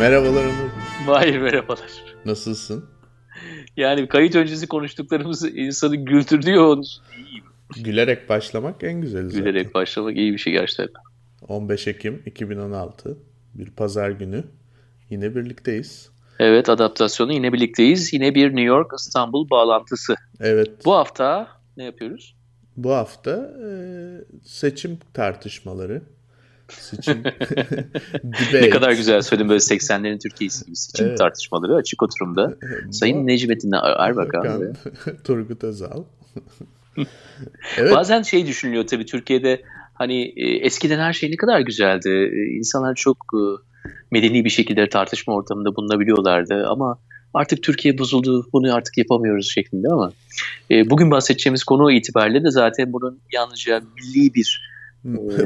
Merhabalar Onur. Hayır merhabalar. Nasılsın? Yani kayıt öncesi konuştuklarımız insanı güldürüyor. Onu... Gülerek başlamak en güzeli zaten. Gülerek başlamak iyi bir şey gerçekten. 15 Ekim 2016 bir pazar günü yine birlikteyiz. Evet adaptasyonu yine birlikteyiz. Yine bir New York İstanbul bağlantısı. Evet. Bu hafta ne yapıyoruz? Bu hafta e, seçim tartışmaları. Seçim. Ne kadar güzel söyledim böyle 80'lerin Türkiye'si gibi seçim Evet. tartışmaları açık oturumda. Sayın Necmettin Erbakan. Ve- Turgut Özal. evet. Bazen şey düşünülüyor tabii Türkiye'de hani e, eskiden her şey ne kadar güzeldi. E, İnsanlar çok e, medeni bir şekilde tartışma ortamında bulunabiliyorlardı ama artık Türkiye bozuldu bunu artık yapamıyoruz şeklinde ama e, bugün bahsedeceğimiz konu itibariyle de zaten bunun yalnızca milli bir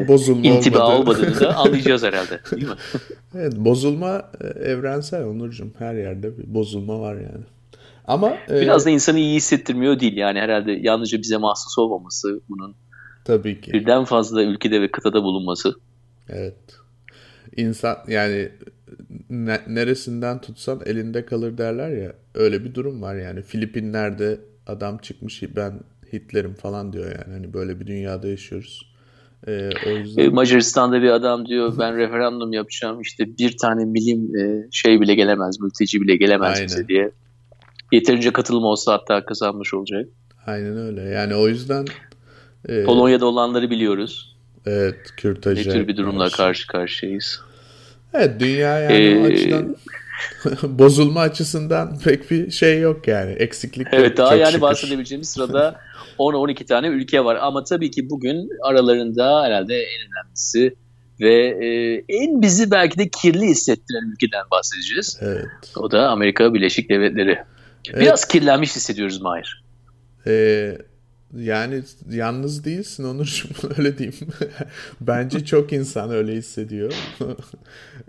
bozulma intiba olmadı. olmadığını da anlayacağız herhalde değil mi? Evet, bozulma e, evrensel Onurcuğum. Her yerde bir bozulma var yani. Ama e, Biraz da insanı iyi hissettirmiyor değil yani herhalde yalnızca bize mahsus olmaması bunun tabii ki. birden fazla ülkede ve kıtada bulunması. Evet. İnsan yani ne- neresinden tutsan elinde kalır derler ya. Öyle bir durum var yani. Filipinler'de adam çıkmış ben Hitler'im falan diyor yani. Hani böyle bir dünyada yaşıyoruz. Ee, o E, yüzden Macaristan'da bir adam diyor ben referandum yapacağım işte bir tane milim e, şey bile gelemez mülteci bile gelemez Aynen. bize diye. Yeterince katılım olsa hatta kazanmış olacak. aynen öyle. Yani o yüzden e, Polonya'da olanları biliyoruz. evet Ne kürtaja tür bir durumla karşı. karşı karşıyayız. Evet dünya yani o Ee, açıdan bozulma açısından pek bir şey yok yani. Eksiklik yok. Evet daha çok yani şükür. bahsedebileceğimiz sırada 10-12 tane ülke var. Ama tabii ki bugün aralarında herhalde en önemlisi ve e, en bizi belki de kirli hissettiren ülkeden bahsedeceğiz. Evet. O da Amerika Birleşik Devletleri. Biraz kirlenmiş hissediyoruz Mahir. Ee, yani yalnız değilsin Onurcuğum öyle diyeyim. Bence çok insan öyle hissediyor.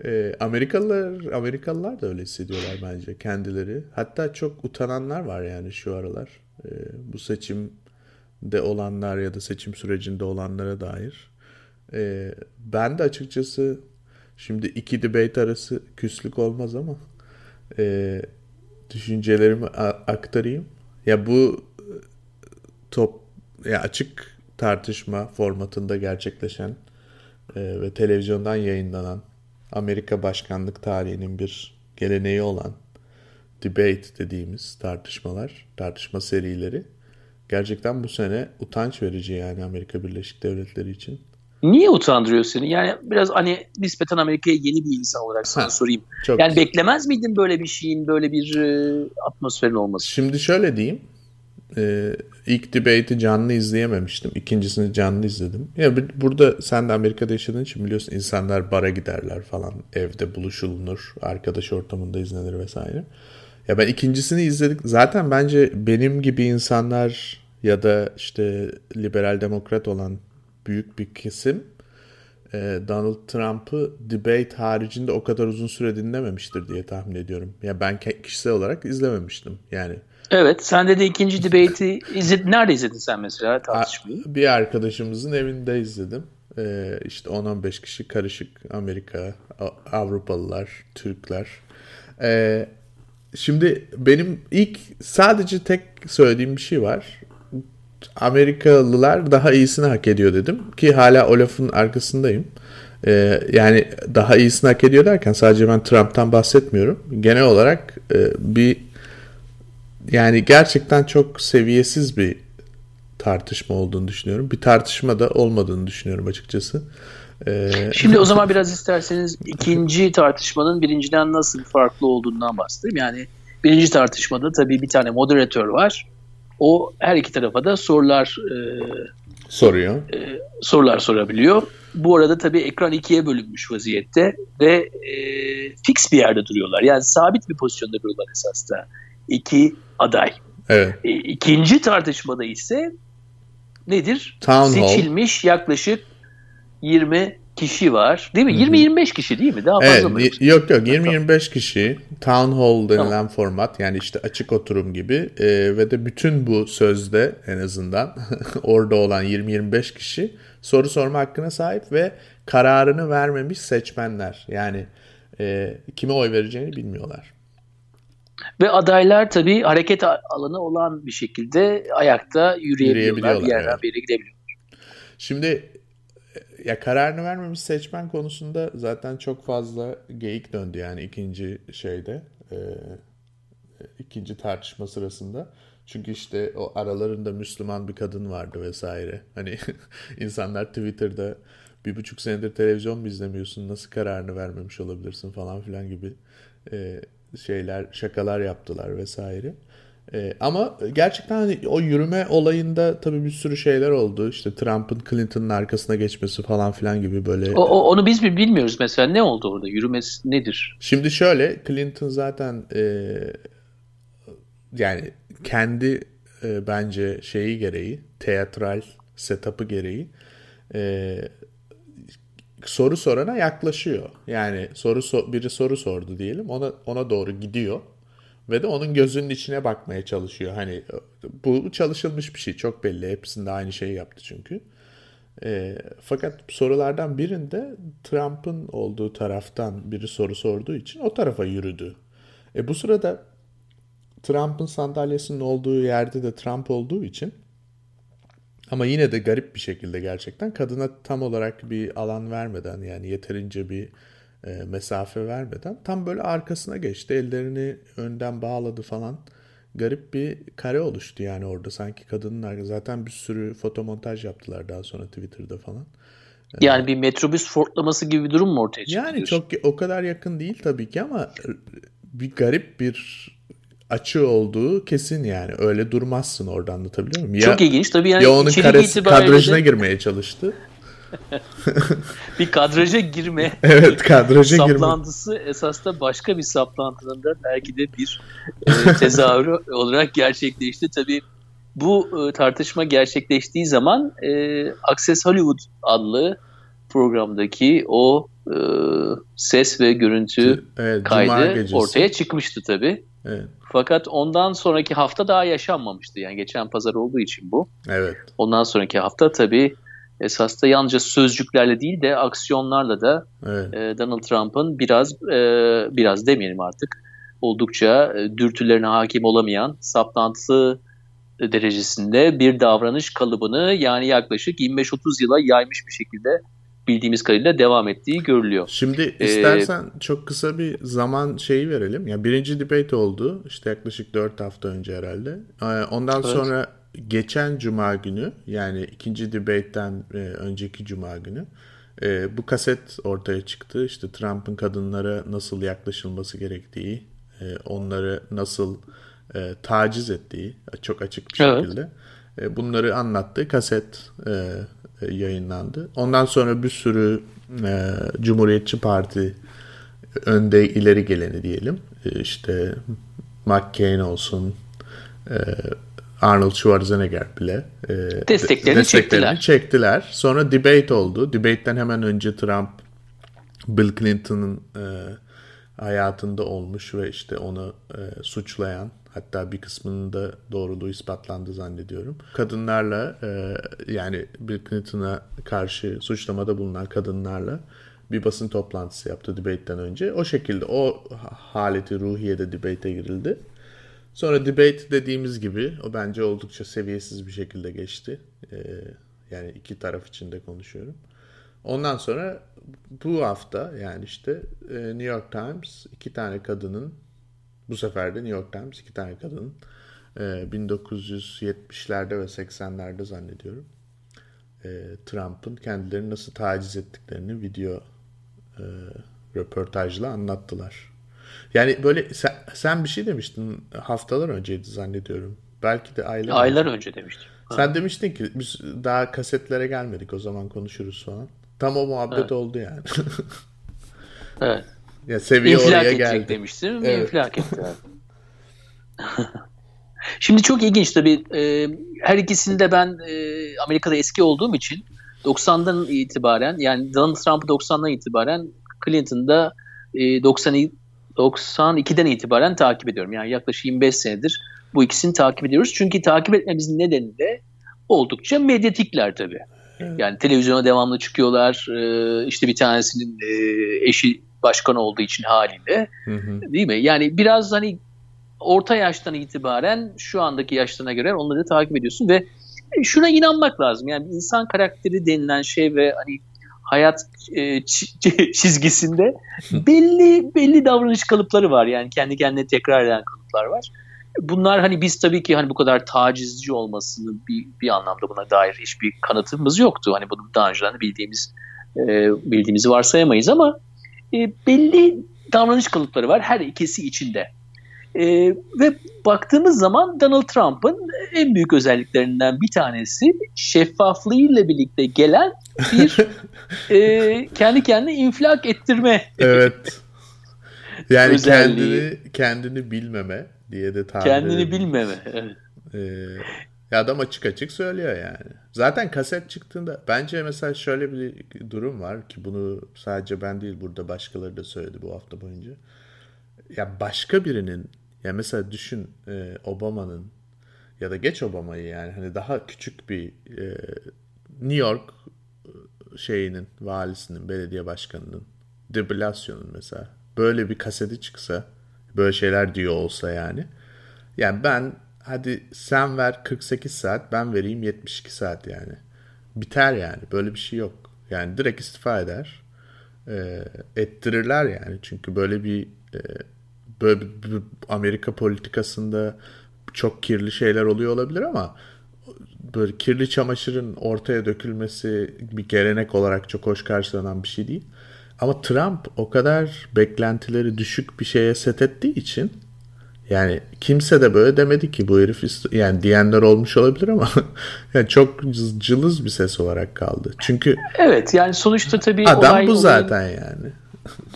Ee, Amerikalılar Amerikalılar da öyle hissediyorlar bence kendileri. Hatta çok utananlar var yani şu aralar. Ee, bu seçimde olanlar ya da seçim sürecinde olanlara dair. Ee, ben de açıkçası şimdi iki debate arası küslük olmaz ama e, düşüncelerimi aktarayım. Ya bu top ya açık tartışma formatında gerçekleşen e, ve televizyondan yayınlanan Amerika başkanlık tarihinin bir geleneği olan debate dediğimiz tartışmalar, tartışma serileri gerçekten bu sene utanç verici yani Amerika Birleşik Devletleri için. Niye utandırıyor seni? Yani biraz hani nispeten Amerika'ya yeni bir insan olarak sana Ha, sorayım. Çok Yani beklemez miydin böyle bir şeyin, böyle bir e, atmosferin olması? Şimdi şöyle diyeyim. Ee, ilk debate'i canlı izleyememiştim. İkincisini canlı izledim. Ya burada sen de Amerika'da yaşadığın için biliyorsun insanlar bara giderler falan. Evde buluşulunur. Arkadaş ortamında izlenir vesaire. Ya ben ikincisini izledik. Zaten bence benim gibi insanlar ya da işte liberal demokrat olan büyük bir kesim e, Donald Trump'ı debate haricinde o kadar uzun süre dinlememiştir diye tahmin ediyorum. Ya ben kişisel olarak izlememiştim. Yani Evet, sen de ikinci debate'i izledin. Nerede izledin sen mesela tartışmayı? bir arkadaşımızın evinde izledim. E, işte 10-15 kişi karışık Amerika, Avrupalılar, Türkler. E, şimdi benim ilk sadece tek söylediğim bir şey var. Amerikalılar daha iyisini hak ediyor dedim ki hala o lafın arkasındayım. Ee, yani daha iyisini hak ediyor derken sadece ben Trump'tan bahsetmiyorum. Genel olarak e, bir yani gerçekten çok seviyesiz bir tartışma olduğunu düşünüyorum. Bir tartışma da olmadığını düşünüyorum açıkçası. Ee, Şimdi o zaman biraz isterseniz ikinci tartışmanın birinciden nasıl farklı olduğundan bahsedeyim. Yani birinci tartışmada tabii bir tane moderatör var. O her iki tarafa da sorular e, soruyor. sorular sorabiliyor. Bu arada tabii ekran ikiye bölünmüş vaziyette ve e, fix bir yerde duruyorlar. Yani sabit bir pozisyonda duruyorlar esas da. İki aday. Evet. E, ikinci tartışmada ise nedir? Town hall. Seçilmiş yaklaşık 20 kişi var. Değil mi? 20-25 kişi değil mi? Daha fazla Evet, mı? yok yok 20-25 kişi town hall denilen Tamam. format yani işte açık oturum gibi e, ve de bütün bu sözde en azından orada olan 20-25 kişi soru sorma hakkına sahip ve kararını vermemiş seçmenler. Yani e, kime oy vereceğini bilmiyorlar. Ve adaylar tabii hareket alanı olan bir şekilde ayakta yürüyebiliyorlar, bir yerden evet. bir yere gidebiliyorlar. Şimdi ya kararını vermemiş seçmen konusunda zaten çok fazla geyik döndü yani ikinci şeyde e, ikinci tartışma sırasında. Çünkü işte o aralarında Müslüman bir kadın vardı vesaire. Hani insanlar Twitter'da bir buçuk senedir televizyon mu izlemiyorsun nasıl kararını vermemiş olabilirsin falan filan gibi e, şeyler şakalar yaptılar vesaire. E, ama gerçekten hani o yürüme olayında tabii bir sürü şeyler oldu. İşte Trump'ın Clinton'ın arkasına geçmesi falan filan gibi böyle. O, o, onu biz mi bilmiyoruz mesela ne oldu orada? Yürümesi nedir? Şimdi şöyle Clinton zaten e, yani kendi e, bence şeyi gereği teatral setup'ı gereği e, soru sorana yaklaşıyor. Yani soru so biri soru sordu diyelim ona ona doğru gidiyor ve de onun gözünün içine bakmaya çalışıyor. Hani bu çalışılmış bir şey çok belli. Hepsinde aynı şeyi yaptı çünkü. E, fakat sorulardan birinde Trump'ın olduğu taraftan biri soru sorduğu için o tarafa yürüdü. E, bu sırada Trump'ın sandalyesinin olduğu yerde de Trump olduğu için ama yine de garip bir şekilde gerçekten kadına tam olarak bir alan vermeden yani yeterince bir e, mesafe vermeden tam böyle arkasına geçti. Ellerini önden bağladı falan. Garip bir kare oluştu yani orada sanki kadının zaten bir sürü fotomontaj yaptılar daha sonra Twitter'da falan. E, yani bir metrobüs fortlaması gibi bir durum mu ortaya çıktı? Yani çok o kadar yakın değil tabii ki ama bir garip bir açı olduğu kesin yani. Öyle durmazsın orada anlatabiliyor muyum? Ya, Çok ilginç tabii yani. Ya onun karesi, kadrajına girmeye çalıştı. bir kadraja girme. evet kadraja girme. Saplantısı esas da başka bir saplantının da belki de bir e, tezahürü olarak gerçekleşti. Tabii bu e, tartışma gerçekleştiği zaman e, Access Hollywood adlı programdaki o e, ses ve görüntü evet, kaydı ortaya çıkmıştı tabii. Evet. Fakat ondan sonraki hafta daha yaşanmamıştı. Yani geçen pazar olduğu için bu. Evet. Ondan sonraki hafta tabii esas da yalnızca sözcüklerle değil de aksiyonlarla da evet. e, Donald Trump'ın biraz e, biraz demeyelim artık oldukça e, dürtülerine hakim olamayan saplantısı derecesinde bir davranış kalıbını yani yaklaşık 25-30 yıla yaymış bir şekilde bildiğimiz kadarıyla devam ettiği görülüyor. Şimdi ee, istersen ee, çok kısa bir zaman şeyi verelim. Yani birinci debate oldu. İşte yaklaşık 4 hafta önce herhalde. Ee, ondan evet. sonra geçen cuma günü yani ikinci debate'den e, önceki cuma günü e, bu kaset ortaya çıktı. İşte Trump'ın kadınlara nasıl yaklaşılması gerektiği, e, onları nasıl e, taciz ettiği çok açık bir şekilde. Evet. E, bunları anlattığı kaset e, e, yayınlandı. Ondan sonra bir sürü e, Cumhuriyetçi Parti önde ileri geleni diyelim. E, işte McCain olsun, e, Arnold Schwarzenegger bile e, desteklerini, desteklerini çektiler. çektiler. Sonra debate oldu. Debate'den hemen önce Trump Bill Clinton'ın e, hayatında olmuş ve işte onu e, suçlayan Hatta bir kısmının da doğruluğu ispatlandı zannediyorum. Kadınlarla e, yani Bill Clinton'a karşı suçlamada bulunan kadınlarla bir basın toplantısı yaptı debate'den önce. O şekilde o haleti ruhiyede debate'e girildi. Sonra debate dediğimiz gibi o bence oldukça seviyesiz bir şekilde geçti. Ee, yani iki taraf için de konuşuyorum. Ondan sonra bu hafta yani işte e, New York Times iki tane kadının bu sefer de New York Times iki tane kadının 1970'lerde e, ve 80'lerde zannediyorum e, Trump'ın kendilerini nasıl taciz ettiklerini video e, röportajla anlattılar. Yani böyle sen, sen bir şey demiştin haftalar önceydi zannediyorum. Belki de aylar, aylar önce, demiştim. Sen demiştin ki biz daha kasetlere gelmedik o zaman konuşuruz falan. Tam o muhabbet evet. oldu yani. evet. Ya seviye İnfilak oraya geldi. demiştim. Evet. İnfilak etti. Şimdi çok ilginç tabii. E, her ikisinde ben e, Amerika'da eski olduğum için 90'dan itibaren yani Donald Trump'ı 90'dan itibaren Clinton'da e, 90 92'den itibaren takip ediyorum. Yani yaklaşık 25 senedir bu ikisini takip ediyoruz. Çünkü takip etmemizin nedeni de oldukça medyatikler tabii. Evet. Yani televizyona devamlı çıkıyorlar. Ee, işte bir tanesinin e, eşi başkan olduğu için haliyle. Hı hı. Değil mi? Yani biraz hani orta yaştan itibaren şu andaki yaşlarına göre onları takip ediyorsun ve şuna inanmak lazım. Yani insan karakteri denilen şey ve hani hayat e, çizgisinde belli belli davranış kalıpları var. Yani kendi kendine tekrar eden kalıplar var. Bunlar hani biz tabii ki hani bu kadar tacizci olmasını bir, bir anlamda buna dair hiçbir kanıtımız yoktu. Hani bunu daha önceden bildiğimiz e, bildiğimizi varsayamayız ama e, belli davranış kalıpları var her ikisi içinde. E, ve baktığımız zaman Donald Trump'ın en büyük özelliklerinden bir tanesi şeffaflığıyla birlikte gelen bir e, kendi kendine infilak ettirme. Evet. Yani Özelliği. kendini kendini bilmeme diye de tabir Kendini bilmeme. Evet. Ee, ya adam açık açık söylüyor yani. Zaten kaset çıktığında bence mesela şöyle bir durum var ki bunu sadece ben değil burada başkaları da söyledi bu hafta boyunca. Ya başka birinin ya mesela düşün e, Obama'nın ya da geç Obama'yı yani hani daha küçük bir e, New York e, şeyinin valisinin belediye başkanının de Blasio'nun mesela böyle bir kaseti çıksa böyle şeyler diyor olsa yani yani ben hadi sen ver 48 saat ben vereyim 72 saat yani. Biter yani böyle bir şey yok. Yani direkt istifa eder e, ettirirler yani. Çünkü böyle bir e, böyle bir Amerika politikasında çok kirli şeyler oluyor olabilir ama böyle kirli çamaşırın ortaya dökülmesi bir gelenek olarak çok hoş karşılanan bir şey değil. Ama Trump o kadar beklentileri düşük bir şeye set ettiği için yani kimse de böyle demedi ki bu herif yani diyenler olmuş olabilir ama yani çok cılız bir ses olarak kaldı. Çünkü Evet yani sonuçta tabii adam olay, bu zaten olayın... yani.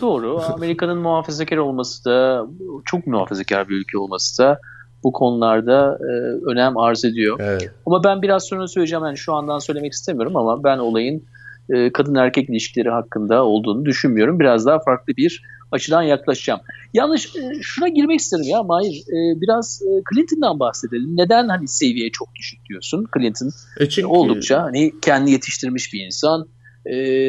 Doğru. Amerika'nın muhafazakar olması da çok muhafazakar bir ülke olması da bu konularda e, önem arz ediyor. Evet. Ama ben biraz sonra söyleyeceğim. Yani şu andan söylemek istemiyorum ama ben olayın e, kadın erkek ilişkileri hakkında olduğunu düşünmüyorum. Biraz daha farklı bir açıdan yaklaşacağım. Yalnız e, şuna girmek isterim ya Mahir. E, biraz e, Clinton'dan bahsedelim. Neden hani seviye çok düşük diyorsun? Clinton e çünkü... oldukça hani kendi yetiştirmiş bir insan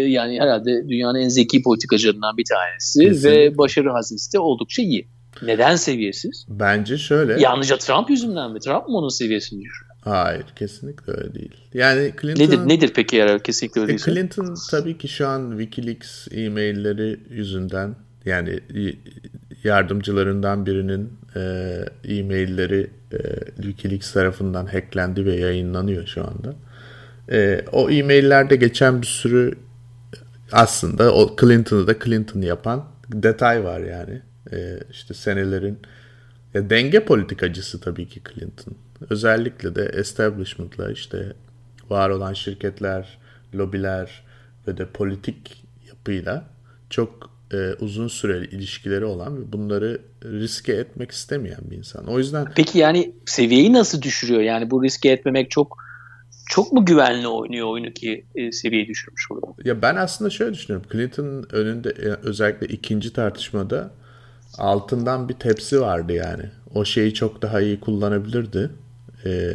yani herhalde dünyanın en zeki politikacılarından bir tanesi Kesinlikle. ve başarı hazinesi de oldukça iyi. Neden seviyesiz? Bence şöyle. Yalnızca Trump yüzünden mi? Trump mı onun seviyesini düşürüyor? Hayır kesinlikle öyle değil. Yani Clinton... Nedir, nedir peki eğer kesinlikle öyle e, Clinton tabii ki şu an Wikileaks e-mailleri yüzünden yani yardımcılarından birinin e, e-mailleri e, Wikileaks tarafından hacklendi ve yayınlanıyor şu anda. E, o e-maillerde geçen bir sürü aslında o Clinton'ı da Clinton yapan detay var yani. E, işte senelerin ya denge politikacısı tabii ki Clinton. Özellikle de establishment'la işte var olan şirketler, lobiler ve de politik yapıyla çok e, uzun süreli ilişkileri olan ve bunları riske etmek istemeyen bir insan. O yüzden Peki yani seviyeyi nasıl düşürüyor? Yani bu riske etmemek çok çok mu güvenli oynuyor oyunu ki e, seviyeyi düşürmüş oluyor? Ya ben aslında şöyle düşünüyorum. Clinton'ın önünde e, özellikle ikinci tartışmada altından bir tepsi vardı yani. O şeyi çok daha iyi kullanabilirdi. E,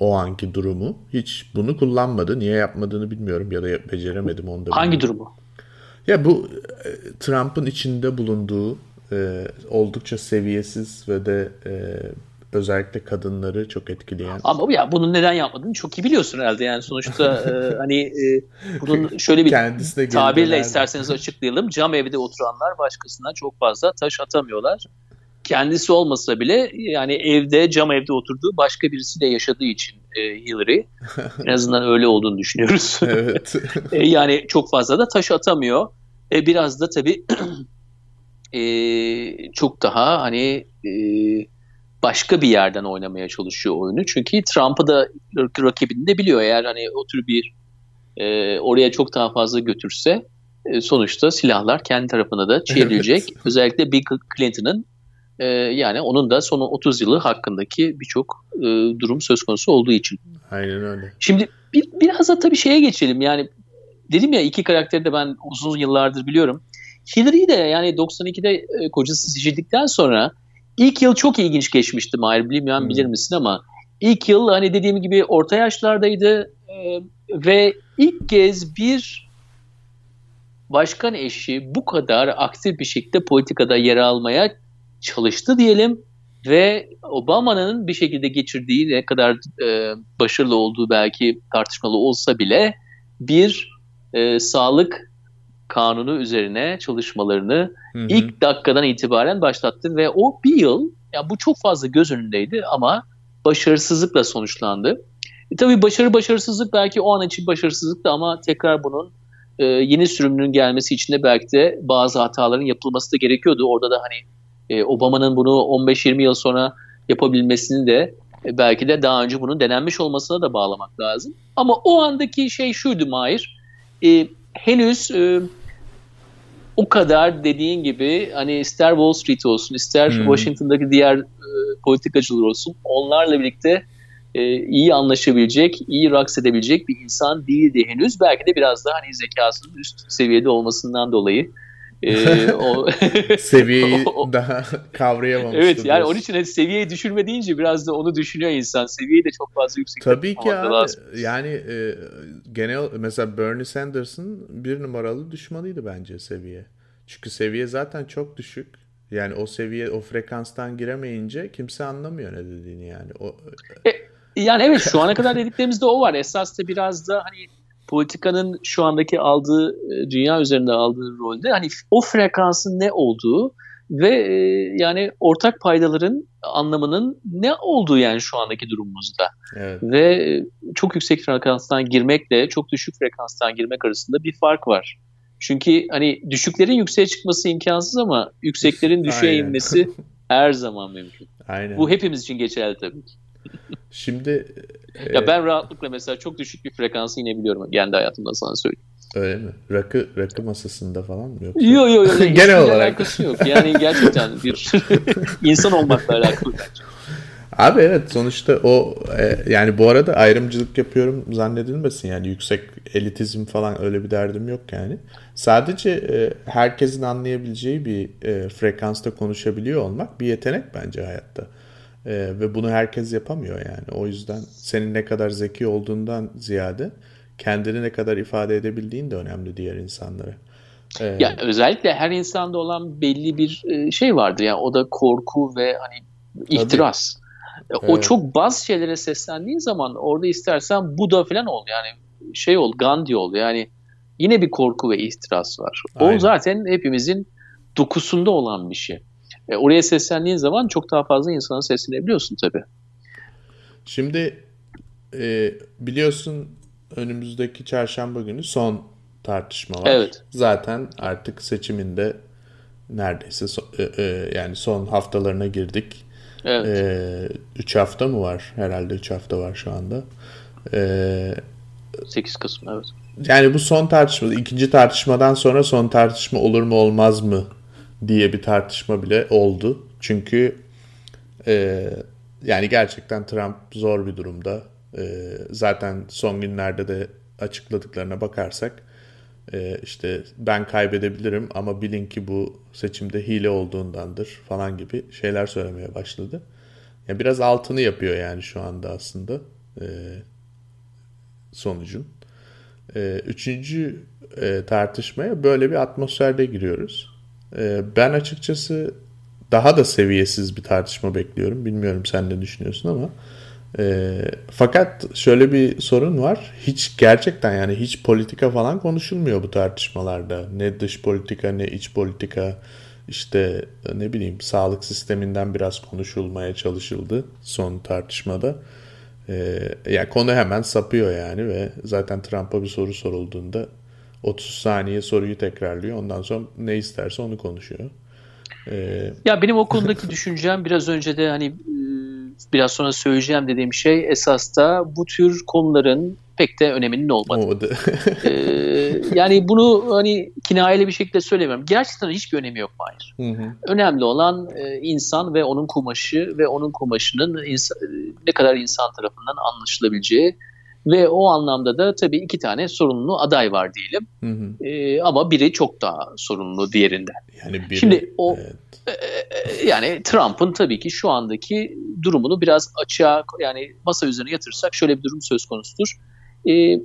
o anki durumu. Hiç bunu kullanmadı. Niye yapmadığını bilmiyorum ya da beceremedim onu da. Hangi durumu? Ya bu e, Trump'ın içinde bulunduğu e, oldukça seviyesiz ve de e, özellikle kadınları çok etkileyen. Ama ya bunun neden yapmadığını çok iyi biliyorsun herhalde yani sonuçta e, hani e, bunun şöyle bir Kendisine tabirle isterseniz açıklayalım. Cam evde oturanlar başkasına çok fazla taş atamıyorlar. Kendisi olmasa bile yani evde cam evde oturduğu başka birisiyle yaşadığı için e, Hillary en azından öyle olduğunu düşünüyoruz. Evet. e, yani çok fazla da taş atamıyor. E, biraz da tabii e, çok daha hani e, başka bir yerden oynamaya çalışıyor oyunu. Çünkü Trump'ı da rakibini de biliyor. Eğer hani o tür bir e, oraya çok daha fazla götürse e, sonuçta silahlar kendi tarafına da çevrilecek. Evet. Özellikle Bill Clinton'ın e, yani onun da son 30 yılı hakkındaki birçok e, durum söz konusu olduğu için. Aynen öyle. Şimdi bir, biraz da tabii şeye geçelim. Yani dedim ya iki karakteri de ben uzun yıllardır biliyorum. Hillary de yani 92'de e, kocası seçildikten sonra İlk yıl çok ilginç geçmişti Mahir bilmiyorum hmm. bilir misin ama ilk yıl hani dediğim gibi orta yaşlardaydı e, ve ilk kez bir başkan eşi bu kadar aktif bir şekilde politikada yer almaya çalıştı diyelim ve Obama'nın bir şekilde geçirdiği ne kadar e, başarılı olduğu belki tartışmalı olsa bile bir e, sağlık kanunu üzerine çalışmalarını hı hı. ilk dakikadan itibaren başlattı ve o bir yıl ya bu çok fazla göz önündeydi ama başarısızlıkla sonuçlandı. E, tabii başarı başarısızlık belki o an için başarısızlıktı ama tekrar bunun e, yeni sürümünün gelmesi için de belki de bazı hataların yapılması da gerekiyordu. Orada da hani e, Obama'nın bunu 15-20 yıl sonra yapabilmesini de e, belki de daha önce bunun denenmiş olmasına da bağlamak lazım. Ama o andaki şey şuydu Mahir. E, henüz e, o kadar dediğin gibi hani ister Wall Street olsun ister hmm. Washington'daki diğer e, politikacılar olsun onlarla birlikte e, iyi anlaşabilecek, iyi raks edebilecek bir insan değildi henüz. Belki de biraz daha hani zekasının üst seviyede olmasından dolayı ee, o seviyeyi daha kavrayamamıştı. Evet yani diyorsun. onun için hani seviyeyi düşürme deyince biraz da onu düşünüyor insan. Seviyeyi de çok fazla yüksek Tabii ki abi. Lazım. Yani e, genel mesela Bernie Sanders'ın bir numaralı düşmanıydı bence seviye. Çünkü seviye zaten çok düşük. Yani o seviye o frekanstan giremeyince kimse anlamıyor ne dediğini yani. O e, yani evet şu ana kadar dediklerimizde o var. Esas da biraz da hani politikanın şu andaki aldığı e, dünya üzerinde aldığı rolde hani o frekansın ne olduğu ve e, yani ortak paydaların anlamının ne olduğu yani şu andaki durumumuzda. Evet. Ve e, çok yüksek frekanstan girmekle çok düşük frekanstan girmek arasında bir fark var. Çünkü hani düşüklerin yükseğe çıkması imkansız ama yükseklerin düşüğe inmesi her zaman mümkün. Aynen. Bu hepimiz için geçerli tabii ki. Şimdi ya e, ben rahatlıkla mesela çok düşük bir frekansı inebiliyorum kendi hayatımda sana söyleyeyim. Öyle mi? Rakı rakı masasında falan mı yoksa? Yok yok yok. Genel olarak. alakası yok. Yani gerçekten bir insan olmakla alakalı Abi evet sonuçta o e, yani bu arada ayrımcılık yapıyorum zannedilmesin yani yüksek elitizm falan öyle bir derdim yok yani. Sadece e, herkesin anlayabileceği bir e, frekansta konuşabiliyor olmak bir yetenek bence hayatta. E, ve bunu herkes yapamıyor yani. O yüzden senin ne kadar zeki olduğundan ziyade kendini ne kadar ifade edebildiğin de önemli diğer insanlara. Ee, ya özellikle her insanda olan belli bir e, şey vardı yani o da korku ve hani ihtiras. Tabii. O evet. çok bazı şeylere seslendiğin zaman orada istersen Buda falan ol yani şey ol Gandhi ol yani yine bir korku ve ihtiras var. Aynen. O zaten hepimizin dokusunda olan bir şey. E, oraya seslendiğin zaman çok daha fazla insana seslenebiliyorsun tabii. Şimdi e, biliyorsun önümüzdeki çarşamba günü son tartışma var. Evet. Zaten artık seçiminde neredeyse so, e, e, yani son haftalarına girdik. Evet. E, üç hafta mı var? Herhalde üç hafta var şu anda. E, 8 Kasım evet. Yani bu son tartışma, ikinci tartışmadan sonra son tartışma olur mu olmaz mı diye bir tartışma bile oldu. Çünkü e, yani gerçekten Trump zor bir durumda. E, zaten son günlerde de açıkladıklarına bakarsak e, işte ben kaybedebilirim ama bilin ki bu seçimde hile olduğundandır falan gibi şeyler söylemeye başladı. Yani biraz altını yapıyor yani şu anda aslında e, sonucun. E, üçüncü e, tartışmaya böyle bir atmosferde giriyoruz. Ee, ben açıkçası daha da seviyesiz bir tartışma bekliyorum. Bilmiyorum sen ne düşünüyorsun ama. E, fakat şöyle bir sorun var. Hiç gerçekten yani hiç politika falan konuşulmuyor bu tartışmalarda. Ne dış politika ne iç politika. İşte ne bileyim sağlık sisteminden biraz konuşulmaya çalışıldı son tartışmada. Ee, yani konu hemen sapıyor yani ve zaten Trump'a bir soru sorulduğunda 30 saniye soruyu tekrarlıyor. Ondan sonra ne isterse onu konuşuyor. Ee... Ya benim o konudaki düşüncem biraz önce de hani e, biraz sonra söyleyeceğim dediğim şey esas da bu tür konuların pek de öneminin olmadı. ee, yani bunu hani kinayeli bir şekilde söylemiyorum. Gerçekten hiçbir önemi yok Mahir. Hı hı. Önemli olan e, insan ve onun kumaşı ve onun kumaşının insan, ne kadar insan tarafından anlaşılabileceği ve o anlamda da tabii iki tane sorunlu aday var diyelim. Hı hı. E, ama biri çok daha sorunlu diğerinden. Yani biri, Şimdi o evet. e, e yani Trump'ın tabii ki şu andaki durumunu biraz açığa yani masa üzerine yatırırsak şöyle bir durum söz konusudur. E,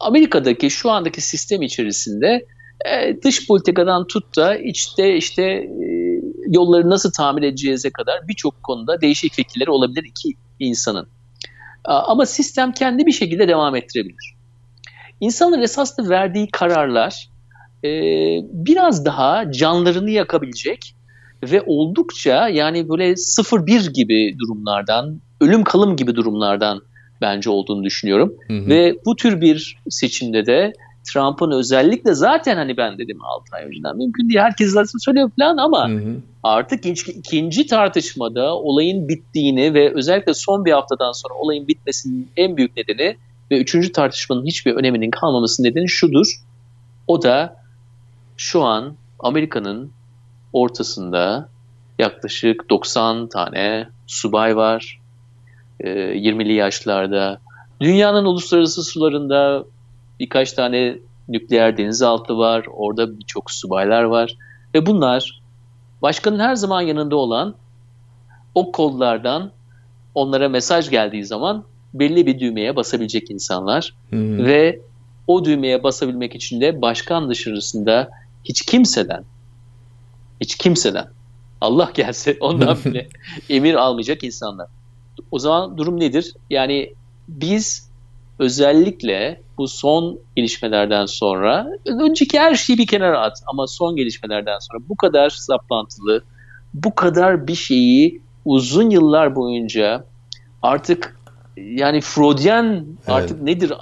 Amerika'daki şu andaki sistem içerisinde e, dış politikadan tut da içte işte e, yolları nasıl tamir edeceğize kadar birçok konuda değişik fikirleri olabilir iki insanın. Ama sistem kendi bir şekilde devam ettirebilir. İnsanların esaslı verdiği kararlar e, biraz daha canlarını yakabilecek ve oldukça yani böyle 0-1 gibi durumlardan, ölüm kalım gibi durumlardan bence olduğunu düşünüyorum. Hı hı. Ve bu tür bir seçimde de Trump'ın özellikle zaten hani ben dedim 6 ay önceden mümkün değil. Herkes zaten söylüyor falan ama hı hı. artık ikinci, ikinci tartışmada olayın bittiğini ve özellikle son bir haftadan sonra olayın bitmesinin en büyük nedeni ve üçüncü tartışmanın hiçbir öneminin kalmamasının nedeni şudur. O da şu an Amerika'nın ortasında yaklaşık 90 tane subay var. E, 20'li yaşlarda. Dünyanın uluslararası sularında birkaç tane nükleer denizaltı var. Orada birçok subaylar var. Ve bunlar başkanın her zaman yanında olan o kollardan onlara mesaj geldiği zaman belli bir düğmeye basabilecek insanlar. Hmm. Ve o düğmeye basabilmek için de başkan dışarısında hiç kimseden hiç kimseden Allah gelse ondan bile emir almayacak insanlar. O zaman durum nedir? Yani biz özellikle bu son gelişmelerden sonra önceki her şeyi bir kenara at ama son gelişmelerden sonra bu kadar saplantılı, bu kadar bir şeyi uzun yıllar boyunca artık yani Freudian evet. artık nedir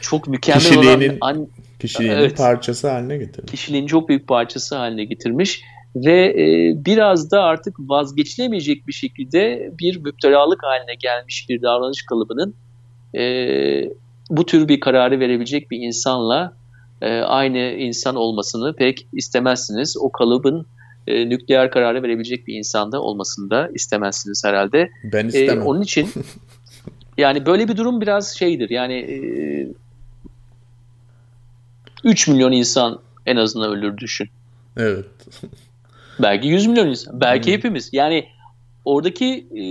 çok mükemmel kişiliğinin, olan an, kişiliğinin evet, parçası haline getirmiş. Kişiliğin çok büyük parçası haline getirmiş ve e, biraz da artık vazgeçilemeyecek bir şekilde bir müptelalık haline gelmiş bir davranış kalıbının e, bu tür bir kararı verebilecek bir insanla e, aynı insan olmasını pek istemezsiniz. O kalıbın e, nükleer kararı verebilecek bir insanda olmasını da istemezsiniz herhalde. Ben e, istemem. E, onun için yani böyle bir durum biraz şeydir. Yani e, 3 milyon insan en azından ölür düşün. Evet. Belki 100 milyon insan. Belki hmm. hepimiz. Yani oradaki e,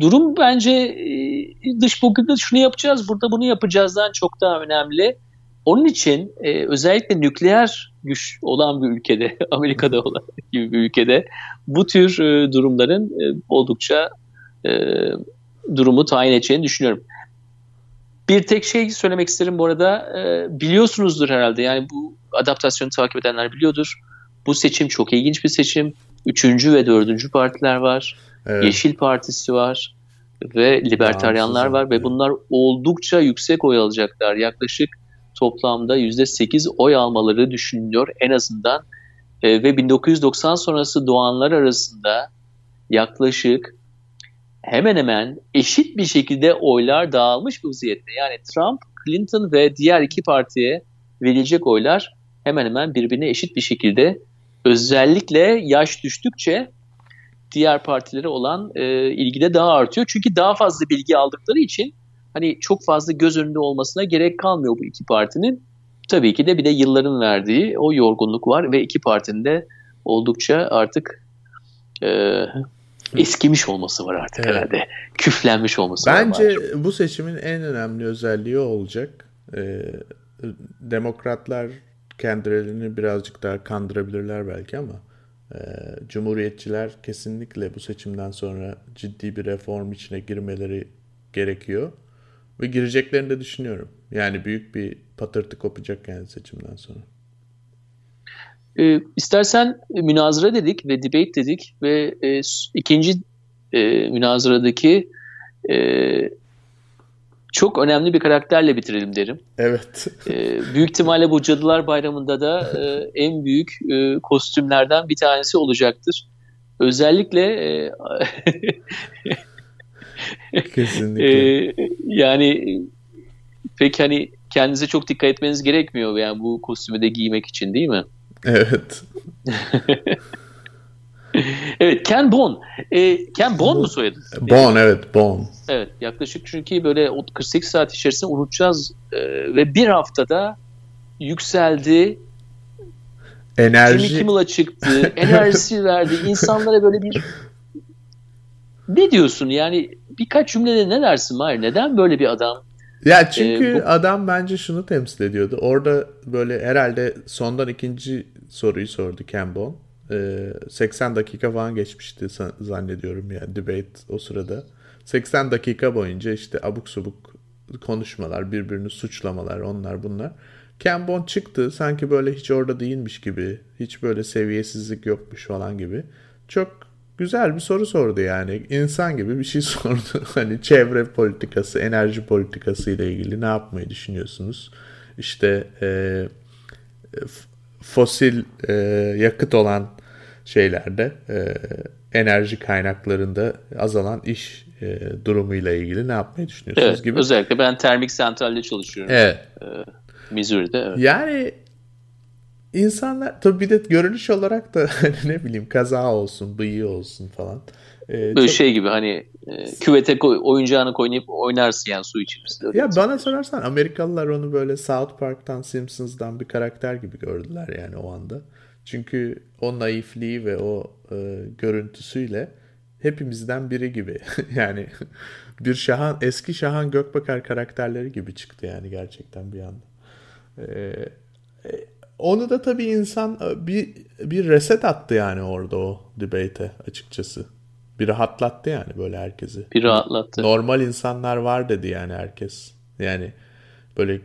durum bence e, dış politikada şunu yapacağız, burada bunu yapacağızdan çok daha önemli. Onun için e, özellikle nükleer güç olan bir ülkede, Amerika'da olan gibi bir ülkede bu tür e, durumların e, oldukça e, durumu tayin edeceğini düşünüyorum. Bir tek şey söylemek isterim bu arada. E, biliyorsunuzdur herhalde yani bu adaptasyonu takip edenler biliyordur. Bu seçim çok ilginç bir seçim. Üçüncü ve dördüncü partiler var. Evet. Yeşil Partisi var ve libertaryanlar var ve bunlar oldukça yüksek oy alacaklar. Yaklaşık toplamda %8 oy almaları düşünülüyor en azından. E, ve 1990 sonrası doğanlar arasında yaklaşık hemen hemen eşit bir şekilde oylar dağılmış bir vaziyette. Yani Trump, Clinton ve diğer iki partiye verilecek oylar hemen hemen birbirine eşit bir şekilde özellikle yaş düştükçe diğer partilere olan e, ilgide daha artıyor. Çünkü daha fazla bilgi aldıkları için hani çok fazla göz önünde olmasına gerek kalmıyor bu iki partinin. Tabii ki de bir de yılların verdiği o yorgunluk var ve iki partinin de oldukça artık e, eskimiş olması var artık evet. herhalde. Küflenmiş olması Bence var. Bence bu seçimin en önemli özelliği olacak. Ee, demokratlar kendilerini birazcık daha kandırabilirler belki ama e, Cumhuriyetçiler kesinlikle bu seçimden sonra ciddi bir reform içine girmeleri gerekiyor. Ve gireceklerini de düşünüyorum. Yani büyük bir patırtı kopacak yani seçimden sonra. E, istersen münazara dedik ve debate dedik ve e, ikinci e, münazaradaki e, çok önemli bir karakterle bitirelim derim. Evet. E, büyük ihtimalle bu Cadılar Bayramı'nda da e, en büyük e, kostümlerden bir tanesi olacaktır. Özellikle e, Kesinlikle. E, yani pek hani kendinize çok dikkat etmeniz gerekmiyor yani bu kostümü de giymek için değil mi? Evet. evet Ken Bon. E, Ken Bon mu soyadı? Bon evet Bon. Evet yaklaşık çünkü böyle 48 saat içerisinde unutacağız e, ve bir haftada yükseldi. Enerji. Jimmy Kimmel'a çıktı. enerjisi verdi. insanlara böyle bir ne diyorsun yani birkaç cümlede ne dersin Mahir? Neden böyle bir adam Ya çünkü ee, bu... adam bence şunu temsil ediyordu. Orada böyle herhalde sondan ikinci soruyu sordu Campbell. Ee, 80 dakika falan geçmişti zannediyorum yani debate o sırada. 80 dakika boyunca işte abuk subuk konuşmalar, birbirini suçlamalar, onlar bunlar. Cambon çıktı sanki böyle hiç orada değilmiş gibi, hiç böyle seviyesizlik yokmuş falan gibi. Çok güzel bir soru sordu yani. İnsan gibi bir şey sordu. hani çevre politikası, enerji politikası ile ilgili ne yapmayı düşünüyorsunuz? İşte e, fosil e, yakıt olan şeylerde e, enerji kaynaklarında azalan iş e, durumuyla ilgili ne yapmayı düşünüyorsunuz evet, gibi. Özellikle ben termik santralde çalışıyorum. Evet. E, Missouri'de. Evet. Yani insanlar tabii bir de görünüş olarak da hani ne bileyim kaza olsun, bıyığı olsun falan. Ee, Böyle çok... şey gibi hani e, küvete koy, oyuncağını koyup oynarsın yani su içerisinde. Ya bana sorarsan Amerikalılar onu böyle South Park'tan Simpsons'dan bir karakter gibi gördüler yani o anda. Çünkü o naifliği ve o e, görüntüsüyle hepimizden biri gibi. yani bir Şahan eski Şahan Gökbakar karakterleri gibi çıktı yani gerçekten bir anda. Ee, onu da tabii insan e, bir bir reset attı yani orada o debate'e açıkçası. Bir rahatlattı yani böyle herkesi. Bir rahatlattı. Normal insanlar var dedi yani herkes. Yani böyle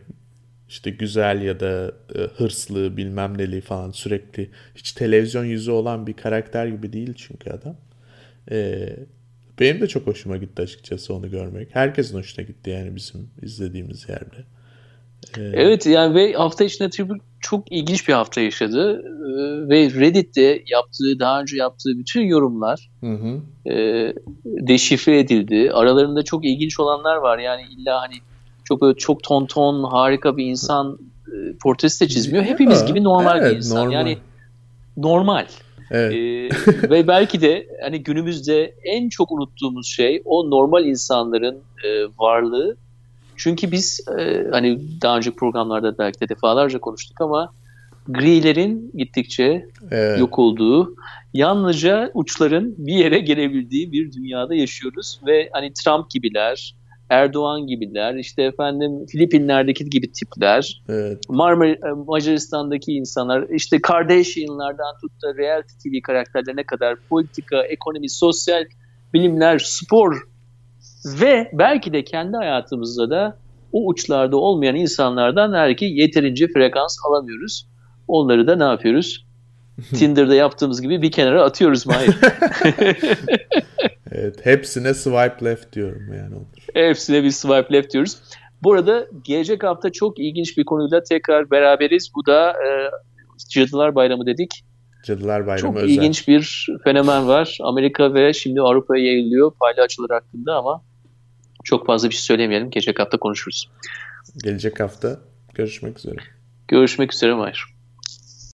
işte güzel ya da e, hırslı bilmem neli falan sürekli hiç televizyon yüzü olan bir karakter gibi değil çünkü adam. Ee, benim de çok hoşuma gitti açıkçası onu görmek. Herkesin hoşuna gitti yani bizim izlediğimiz yerde. Ee... Evet yani ve hafta içinde Tribune çok ilginç bir hafta yaşadı. Ee, ve Reddit'te yaptığı, daha önce yaptığı bütün yorumlar hı hı. E, deşifre edildi. Aralarında çok ilginç olanlar var. Yani illa hani çok böyle çok ton ton harika bir insan e, portresi de çizmiyor. Hepimiz gibi normal evet, bir insan. Normal. Yani normal. Evet. Ee, ve belki de hani günümüzde en çok unuttuğumuz şey o normal insanların e, varlığı. Çünkü biz e, hani daha önce programlarda belki de defalarca konuştuk ama grilerin gittikçe evet. yok olduğu, yalnızca uçların bir yere gelebildiği bir dünyada yaşıyoruz ve hani Trump gibiler, Erdoğan gibiler, işte efendim Filipinler'deki gibi tipler, evet. Marmara e, Macaristan'daki insanlar, işte Kardashian'lardan tut da reality TV karakterlerine kadar politika, ekonomi, sosyal bilimler, spor ve belki de kendi hayatımızda da o uçlarda olmayan insanlardan belki yeterince frekans alamıyoruz. Onları da ne yapıyoruz? Tinder'da yaptığımız gibi bir kenara atıyoruz Mahir. evet, hepsine swipe left diyorum yani. Hepsine bir swipe left diyoruz. Bu arada gelecek hafta çok ilginç bir konuyla tekrar beraberiz. Bu da e, Cadılar Bayramı dedik. Cadılar Bayramı Çok özel. ilginç bir fenomen var. Amerika ve şimdi Avrupa'ya yayılıyor palyaçolar hakkında ama çok fazla bir şey söylemeyelim. Gelecek hafta konuşuruz. Gelecek hafta görüşmek üzere. Görüşmek üzere Mahir.